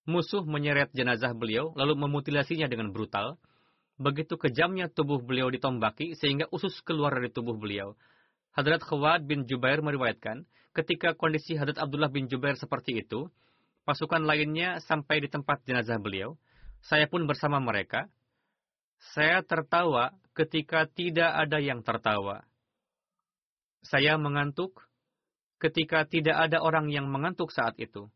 musuh menyeret jenazah beliau lalu memutilasinya dengan brutal. Begitu kejamnya tubuh beliau ditombaki sehingga usus keluar dari tubuh beliau. Hadrat Khawad bin Jubair meriwayatkan, ketika kondisi Hadrat Abdullah bin Jubair seperti itu, pasukan lainnya sampai di tempat jenazah beliau. Saya pun bersama mereka. Saya tertawa ketika tidak ada yang tertawa. Saya mengantuk ketika tidak ada orang yang mengantuk saat itu.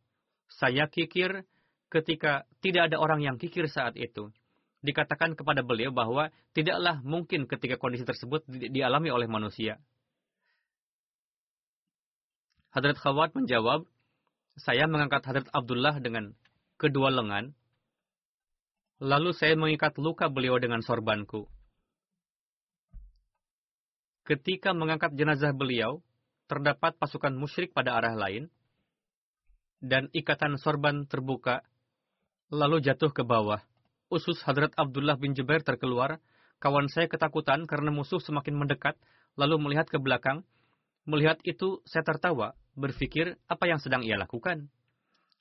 Saya kikir ketika tidak ada orang yang kikir saat itu. Dikatakan kepada beliau bahwa tidaklah mungkin ketika kondisi tersebut di dialami oleh manusia. Hadrat Khawat menjawab, saya mengangkat Hadrat Abdullah dengan kedua lengan, lalu saya mengikat luka beliau dengan sorbanku. Ketika mengangkat jenazah beliau, terdapat pasukan musyrik pada arah lain, dan ikatan sorban terbuka lalu jatuh ke bawah. Usus Hadrat Abdullah bin Jubair terkeluar. Kawan saya ketakutan karena musuh semakin mendekat, lalu melihat ke belakang. Melihat itu, saya tertawa, berpikir apa yang sedang ia lakukan.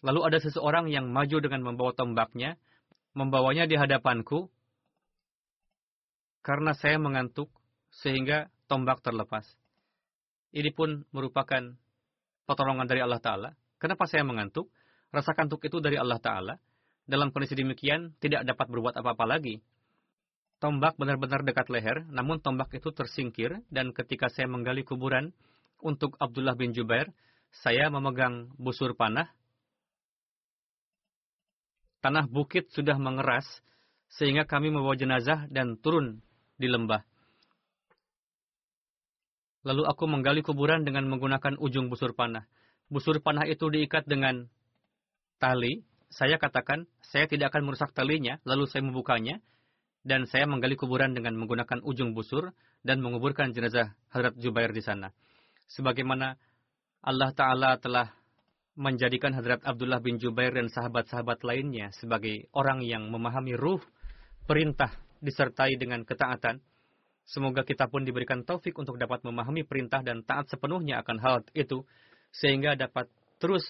Lalu ada seseorang yang maju dengan membawa tombaknya, membawanya di hadapanku. Karena saya mengantuk, sehingga tombak terlepas. Ini pun merupakan pertolongan dari Allah Ta'ala. Kenapa saya mengantuk? Rasa kantuk itu dari Allah Ta'ala. Dalam kondisi demikian, tidak dapat berbuat apa-apa lagi. Tombak benar-benar dekat leher, namun tombak itu tersingkir, dan ketika saya menggali kuburan untuk Abdullah bin Jubair, saya memegang busur panah. Tanah bukit sudah mengeras, sehingga kami membawa jenazah dan turun di lembah. Lalu aku menggali kuburan dengan menggunakan ujung busur panah. Busur panah itu diikat dengan tali, saya katakan, saya tidak akan merusak talinya, lalu saya membukanya, dan saya menggali kuburan dengan menggunakan ujung busur dan menguburkan jenazah Hadrat Jubair di sana. Sebagaimana Allah Ta'ala telah menjadikan Hadrat Abdullah bin Jubair dan sahabat-sahabat lainnya sebagai orang yang memahami ruh perintah disertai dengan ketaatan. Semoga kita pun diberikan taufik untuk dapat memahami perintah dan taat sepenuhnya akan hal itu, sehingga dapat terus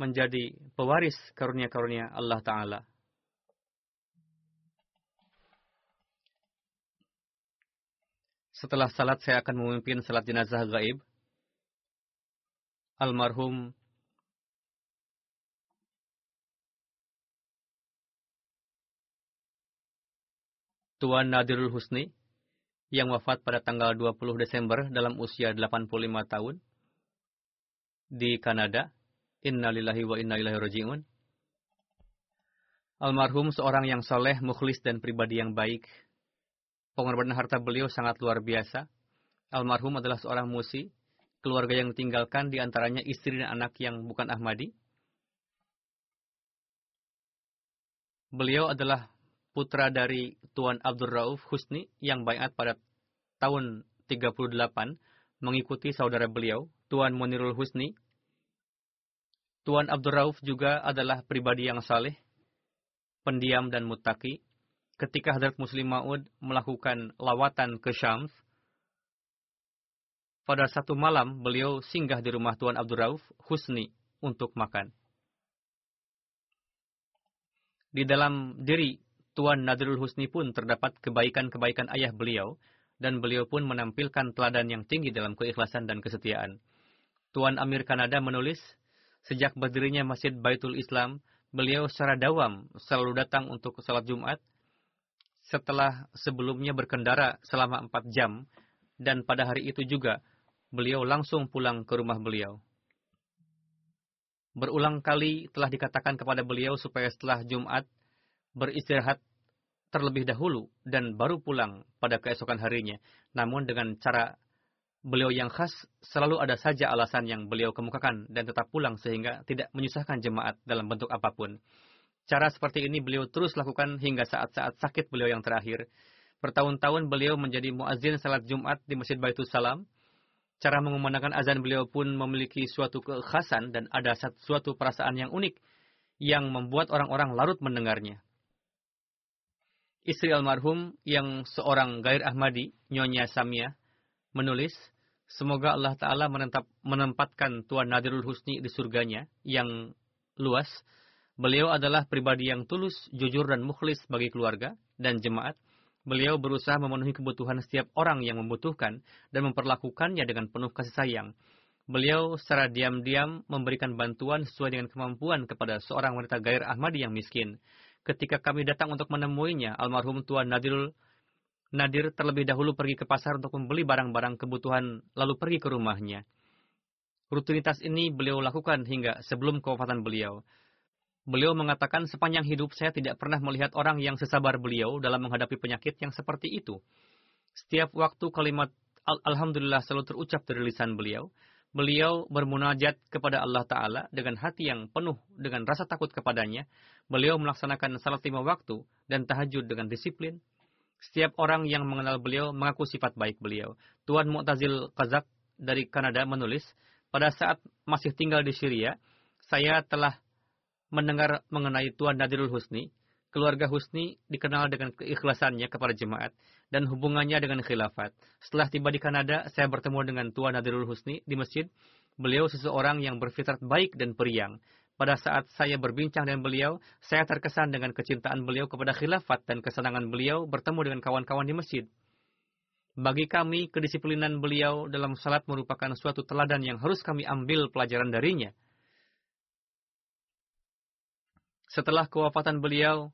menjadi pewaris karunia-karunia Allah Ta'ala. Setelah salat saya akan memimpin salat jenazah gaib. Almarhum Tuan Nadirul Husni yang wafat pada tanggal 20 Desember dalam usia 85 tahun di Kanada. Innalillahi wa inna ilaihi raji'un. Almarhum seorang yang soleh, mukhlis, dan pribadi yang baik. Pengorbanan harta beliau sangat luar biasa. Almarhum adalah seorang musi, keluarga yang ditinggalkan di antaranya istri dan anak yang bukan Ahmadi. Beliau adalah putra dari Tuan Abdul Rauf Husni yang bayat pada tahun 38 mengikuti saudara beliau, Tuan Munirul Husni. Tuan Abdul Rauf juga adalah pribadi yang saleh, pendiam dan mutaki. Ketika Hadrat Muslim Ma'ud melakukan lawatan ke Syams, pada satu malam beliau singgah di rumah Tuan Abdul Rauf Husni untuk makan. Di dalam diri Tuan Nadirul Husni pun terdapat kebaikan-kebaikan ayah beliau, dan beliau pun menampilkan teladan yang tinggi dalam keikhlasan dan kesetiaan. Tuan Amir Kanada menulis, sejak berdirinya Masjid Baitul Islam, beliau secara dawam selalu datang untuk salat Jumat, setelah sebelumnya berkendara selama empat jam, dan pada hari itu juga beliau langsung pulang ke rumah beliau. Berulang kali telah dikatakan kepada beliau supaya setelah Jumat beristirahat terlebih dahulu dan baru pulang pada keesokan harinya. Namun dengan cara beliau yang khas, selalu ada saja alasan yang beliau kemukakan dan tetap pulang sehingga tidak menyusahkan jemaat dalam bentuk apa pun. Cara seperti ini beliau terus lakukan hingga saat-saat sakit beliau yang terakhir. Bertahun-tahun beliau menjadi muazzin salat Jumat di Masjid Baitul Salam. Cara mengumandangkan azan beliau pun memiliki suatu kekhasan dan ada suatu perasaan yang unik yang membuat orang-orang larut mendengarnya. Istri almarhum yang seorang Gair Ahmadi, Nyonya Samia, menulis, Semoga Allah Ta'ala menempatkan Tuan Nadirul Husni di surganya yang luas. Beliau adalah pribadi yang tulus, jujur, dan mukhlis bagi keluarga dan jemaat. Beliau berusaha memenuhi kebutuhan setiap orang yang membutuhkan dan memperlakukannya dengan penuh kasih sayang. Beliau secara diam-diam memberikan bantuan sesuai dengan kemampuan kepada seorang wanita gair Ahmadi yang miskin. Ketika kami datang untuk menemuinya, almarhum Tuan Nadirul Nadir terlebih dahulu pergi ke pasar untuk membeli barang-barang kebutuhan, lalu pergi ke rumahnya. Rutinitas ini beliau lakukan hingga sebelum kewafatan beliau. Beliau mengatakan sepanjang hidup saya tidak pernah melihat orang yang sesabar beliau dalam menghadapi penyakit yang seperti itu. Setiap waktu kalimat Alhamdulillah selalu terucap dari lisan beliau. Beliau bermunajat kepada Allah Ta'ala dengan hati yang penuh dengan rasa takut kepadanya. Beliau melaksanakan salat lima waktu dan tahajud dengan disiplin. Setiap orang yang mengenal beliau mengaku sifat baik beliau. Tuan Mu'tazil Kazak dari Kanada menulis, pada saat masih tinggal di Syria, saya telah mendengar mengenai Tuan Nadirul Husni. Keluarga Husni dikenal dengan keikhlasannya kepada jemaat dan hubungannya dengan khilafat. Setelah tiba di Kanada, saya bertemu dengan Tuan Nadirul Husni di masjid. Beliau seseorang yang berfitrat baik dan periang. Pada saat saya berbincang dengan beliau, saya terkesan dengan kecintaan beliau kepada khilafat dan kesenangan beliau bertemu dengan kawan-kawan di masjid. Bagi kami, kedisiplinan beliau dalam salat merupakan suatu teladan yang harus kami ambil pelajaran darinya. Setelah kewafatan beliau,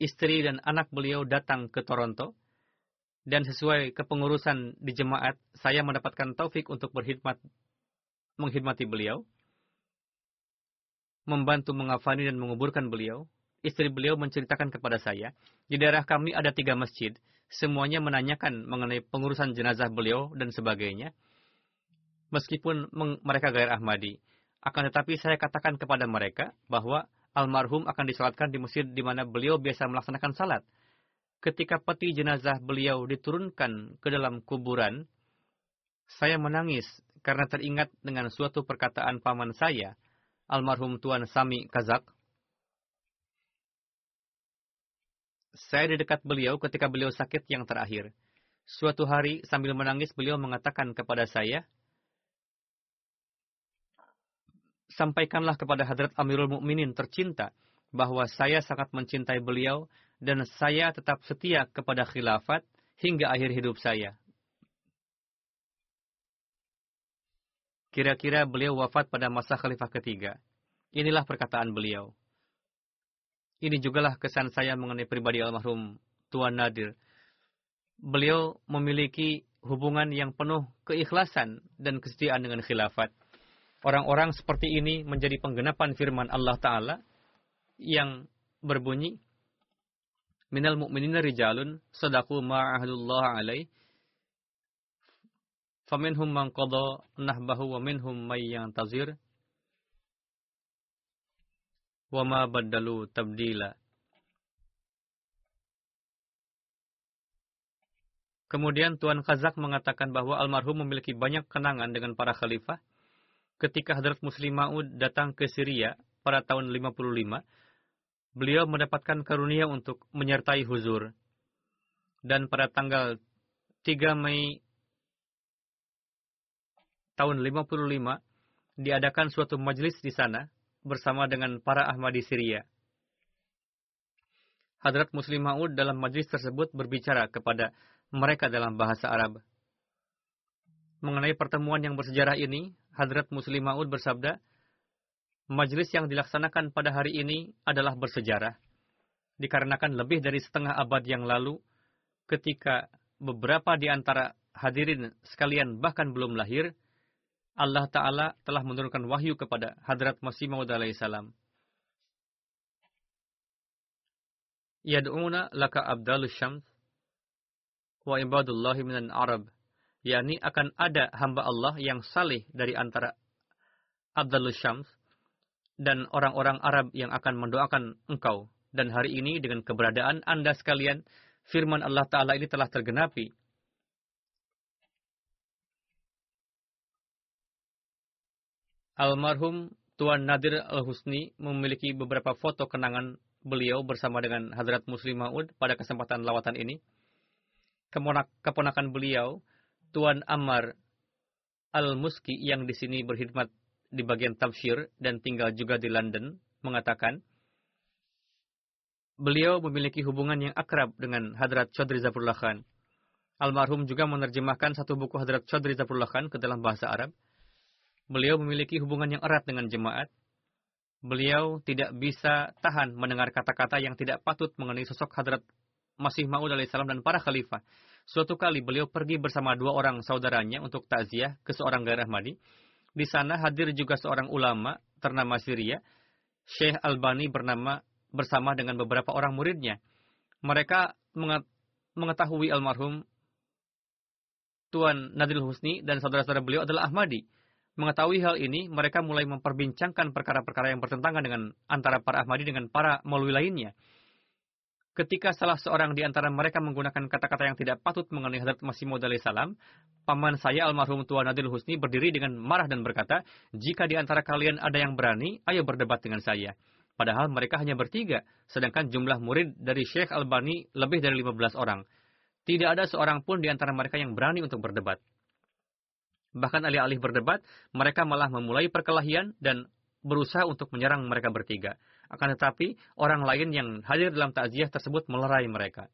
istri dan anak beliau datang ke Toronto, dan sesuai kepengurusan di jemaat, saya mendapatkan taufik untuk berkhidmat, menghidmati beliau, membantu mengafani dan menguburkan beliau. Istri beliau menceritakan kepada saya, di daerah kami ada tiga masjid, semuanya menanyakan mengenai pengurusan jenazah beliau dan sebagainya. Meskipun mereka gair Ahmadi, akan tetapi saya katakan kepada mereka bahwa almarhum akan disalatkan di masjid di mana beliau biasa melaksanakan salat. Ketika peti jenazah beliau diturunkan ke dalam kuburan, saya menangis karena teringat dengan suatu perkataan paman saya, almarhum Tuan Sami Kazak. Saya di dekat beliau ketika beliau sakit yang terakhir. Suatu hari sambil menangis beliau mengatakan kepada saya, sampaikanlah kepada Hadrat Amirul Mukminin tercinta bahwa saya sangat mencintai beliau dan saya tetap setia kepada khilafat hingga akhir hidup saya. Kira-kira beliau wafat pada masa khalifah ketiga. Inilah perkataan beliau. Ini jugalah kesan saya mengenai pribadi almarhum Tuan Nadir. Beliau memiliki hubungan yang penuh keikhlasan dan kesetiaan dengan khilafat. Orang-orang seperti ini menjadi penggenapan firman Allah Ta'ala yang berbunyi, Minal mu'minina rijalun sadaku ma'ahadullah alaih faminhum man qada nahbahu wa minhum may yantazir wa ma baddalu tabdila Kemudian Tuan Khazak mengatakan bahwa almarhum memiliki banyak kenangan dengan para khalifah. Ketika Hadrat Muslim Ma'ud datang ke Syria pada tahun 55, beliau mendapatkan karunia untuk menyertai huzur. Dan pada tanggal 3 Mei tahun 55, diadakan suatu majelis di sana bersama dengan para Ahmadi Syria. Hadrat Muslim Ma'ud dalam majelis tersebut berbicara kepada mereka dalam bahasa Arab. Mengenai pertemuan yang bersejarah ini, Hadrat Muslim Ma'ud bersabda, Majelis yang dilaksanakan pada hari ini adalah bersejarah. Dikarenakan lebih dari setengah abad yang lalu, ketika beberapa di antara hadirin sekalian bahkan belum lahir, Allah Ta'ala telah menurunkan wahyu kepada Hadrat Masih Maud alaihissalam. Yad'una laka abdalus syams wa ibadullahi minan Arab, yakni akan ada hamba Allah yang saleh dari antara Abdul Syams dan orang-orang Arab yang akan mendoakan engkau. Dan hari ini dengan keberadaan Anda sekalian, firman Allah Ta'ala ini telah tergenapi. Almarhum Tuan Nadir Al-Husni memiliki beberapa foto kenangan beliau bersama dengan Hadrat Muslim Ma'ud pada kesempatan lawatan ini keponakan beliau, Tuan Ammar Al-Muski yang di sini berkhidmat di bagian tafsir dan tinggal juga di London, mengatakan, beliau memiliki hubungan yang akrab dengan Hadrat Chaudhry Zafrullah Khan. Almarhum juga menerjemahkan satu buku Hadrat Chaudhry Zafrullah Khan ke dalam bahasa Arab. Beliau memiliki hubungan yang erat dengan jemaat. Beliau tidak bisa tahan mendengar kata-kata yang tidak patut mengenai sosok Hadrat Masih Maud alaihissalam dan para khalifah. Suatu kali beliau pergi bersama dua orang saudaranya untuk takziah ke seorang gairah Madi. Di sana hadir juga seorang ulama ternama Syria, Syekh Albani bernama bersama dengan beberapa orang muridnya. Mereka mengetahui almarhum Tuan Nadil Husni dan saudara-saudara beliau adalah Ahmadi. Mengetahui hal ini, mereka mulai memperbincangkan perkara-perkara yang bertentangan dengan antara para Ahmadi dengan para maulwi lainnya. Ketika salah seorang di antara mereka menggunakan kata-kata yang tidak patut mengenai Hadrat Masih Maud salam, paman saya almarhum Tuan Nadil Husni berdiri dengan marah dan berkata, jika di antara kalian ada yang berani, ayo berdebat dengan saya. Padahal mereka hanya bertiga, sedangkan jumlah murid dari Syekh Albani lebih dari 15 orang. Tidak ada seorang pun di antara mereka yang berani untuk berdebat. Bahkan alih-alih berdebat, mereka malah memulai perkelahian dan berusaha untuk menyerang mereka bertiga. Akan tetapi, orang lain yang hadir dalam takziah tersebut melerai mereka.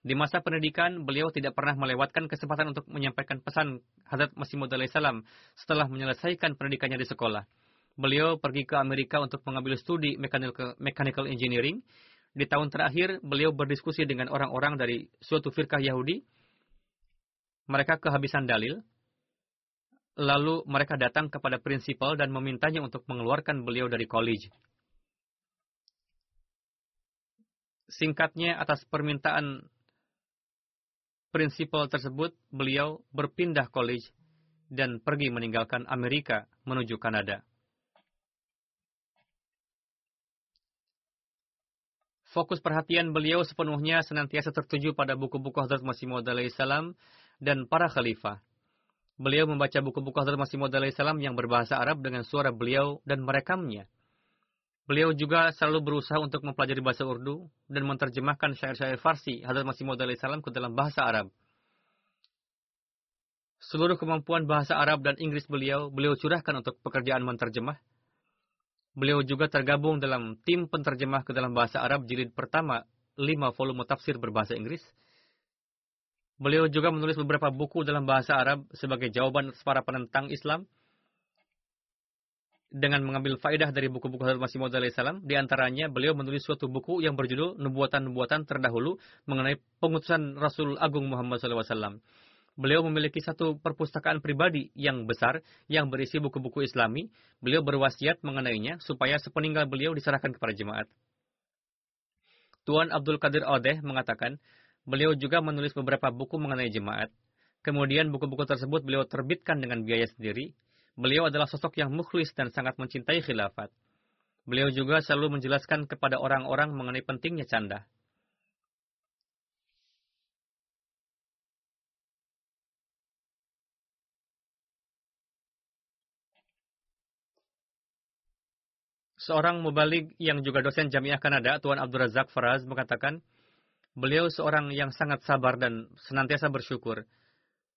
Di masa pendidikan, beliau tidak pernah melewatkan kesempatan untuk menyampaikan pesan Hadrat Masih Maud salam setelah menyelesaikan pendidikannya di sekolah. Beliau pergi ke Amerika untuk mengambil studi mechanical engineering. Di tahun terakhir, beliau berdiskusi dengan orang-orang dari suatu firkah Yahudi. Mereka kehabisan dalil. Lalu mereka datang kepada prinsipal dan memintanya untuk mengeluarkan beliau dari college. Singkatnya, atas permintaan prinsipal tersebut, beliau berpindah college dan pergi meninggalkan Amerika menuju Kanada. Fokus perhatian beliau sepenuhnya senantiasa tertuju pada buku-buku Hazrat Masih Maud salam dan para khalifah. Beliau membaca buku-buku Hazrat Masih Maud salam yang berbahasa Arab dengan suara beliau dan merekamnya. Beliau juga selalu berusaha untuk mempelajari bahasa Urdu dan menerjemahkan syair-syair Farsi Hadrat Masih Maud salam ke dalam bahasa Arab. Seluruh kemampuan bahasa Arab dan Inggris beliau, beliau curahkan untuk pekerjaan menerjemah. Beliau juga tergabung dalam tim penterjemah ke dalam bahasa Arab jilid pertama, lima volume tafsir berbahasa Inggris. Beliau juga menulis beberapa buku dalam bahasa Arab sebagai jawaban atas para penentang Islam dengan mengambil faedah dari buku-buku Hadrat Masih Maud salam. Di antaranya beliau menulis suatu buku yang berjudul Nubuatan-Nubuatan Terdahulu mengenai pengutusan Rasul Agung Muhammad SAW. Beliau memiliki satu perpustakaan pribadi yang besar yang berisi buku-buku Islami. Beliau berwasiat mengenainya supaya sepeninggal beliau diserahkan kepada jemaat. Tuan Abdul Qadir Odeh mengatakan, Beliau juga menulis beberapa buku mengenai jemaat. Kemudian buku-buku tersebut beliau terbitkan dengan biaya sendiri. Beliau adalah sosok yang mukhlis dan sangat mencintai khilafat. Beliau juga selalu menjelaskan kepada orang-orang mengenai pentingnya canda. Seorang mubalik yang juga dosen Jamiah Kanada, Tuan Abdul Razak Faraz, mengatakan, Beliau seorang yang sangat sabar dan senantiasa bersyukur.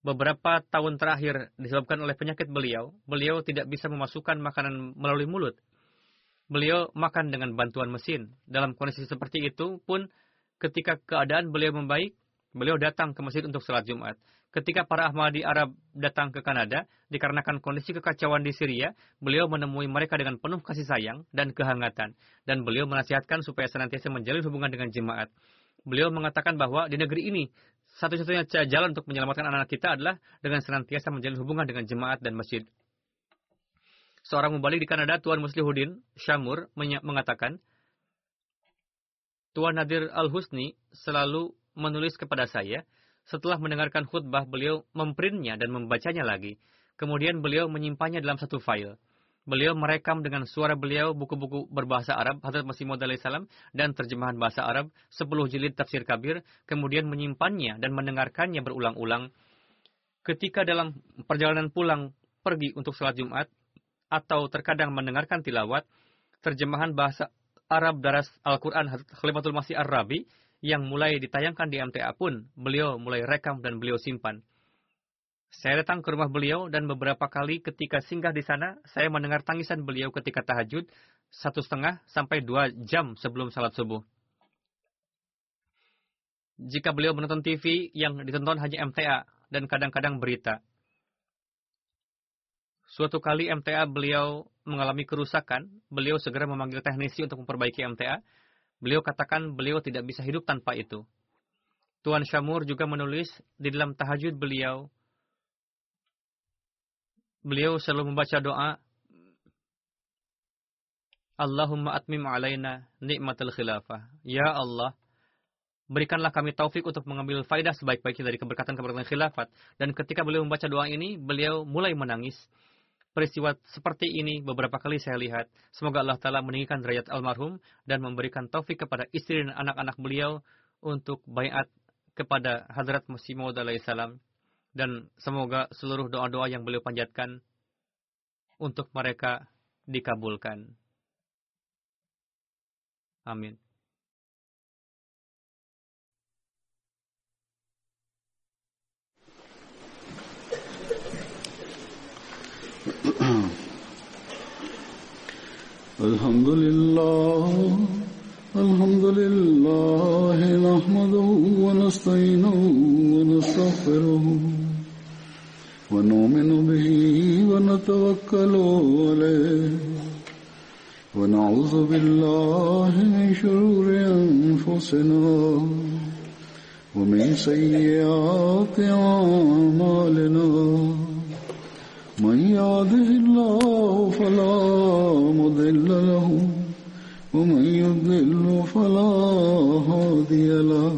Beberapa tahun terakhir disebabkan oleh penyakit beliau, beliau tidak bisa memasukkan makanan melalui mulut. Beliau makan dengan bantuan mesin. Dalam kondisi seperti itu pun, ketika keadaan beliau membaik, beliau datang ke masjid untuk sholat Jumat. Ketika para Ahmadi Arab datang ke Kanada, dikarenakan kondisi kekacauan di Syria, beliau menemui mereka dengan penuh kasih sayang dan kehangatan. Dan beliau menasihatkan supaya senantiasa menjalin hubungan dengan jemaat beliau mengatakan bahwa di negeri ini satu-satunya jalan untuk menyelamatkan anak-anak kita adalah dengan senantiasa menjalin hubungan dengan jemaat dan masjid. Seorang mubalik di Kanada, Tuan Muslihuddin Shamur, mengatakan, Tuan Nadir Al-Husni selalu menulis kepada saya, setelah mendengarkan khutbah beliau memprintnya dan membacanya lagi. Kemudian beliau menyimpannya dalam satu file. Beliau merekam dengan suara beliau buku-buku berbahasa Arab, Hadrat Masih Maud salam dan terjemahan bahasa Arab, 10 jilid tafsir kabir, kemudian menyimpannya dan mendengarkannya berulang-ulang. Ketika dalam perjalanan pulang pergi untuk sholat Jumat, atau terkadang mendengarkan tilawat, terjemahan bahasa Arab daras Al-Quran Khalifatul Masih Ar-Rabi, yang mulai ditayangkan di MTA pun, beliau mulai rekam dan beliau simpan. Saya datang ke rumah beliau dan beberapa kali ketika singgah di sana, saya mendengar tangisan beliau ketika tahajud satu setengah sampai dua jam sebelum salat subuh. Jika beliau menonton TV yang ditonton hanya MTA dan kadang-kadang berita. Suatu kali MTA beliau mengalami kerusakan, beliau segera memanggil teknisi untuk memperbaiki MTA. Beliau katakan beliau tidak bisa hidup tanpa itu. Tuan Syamur juga menulis di dalam tahajud beliau, beliau selalu membaca doa Allahumma atmim alaina nikmatul khilafah. Ya Allah, berikanlah kami taufik untuk mengambil faidah sebaik-baiknya dari keberkatan-keberkatan khilafat. Dan ketika beliau membaca doa ini, beliau mulai menangis. Peristiwa seperti ini beberapa kali saya lihat. Semoga Allah Ta'ala meninggikan derajat almarhum dan memberikan taufik kepada istri dan anak-anak beliau untuk bayat kepada Hadrat Masih Maud salam dan semoga seluruh doa-doa yang beliau panjatkan untuk mereka dikabulkan. Amin. Alhamdulillah الحمد لله نحمده ونستعينه ونستغفره ونؤمن به ونتوكل عليه. ونعوذ بالله من شرور أنفسنا ومن سيئات أعمالنا. من يهده الله فلا مضل له ومن يضل فلا هادي له.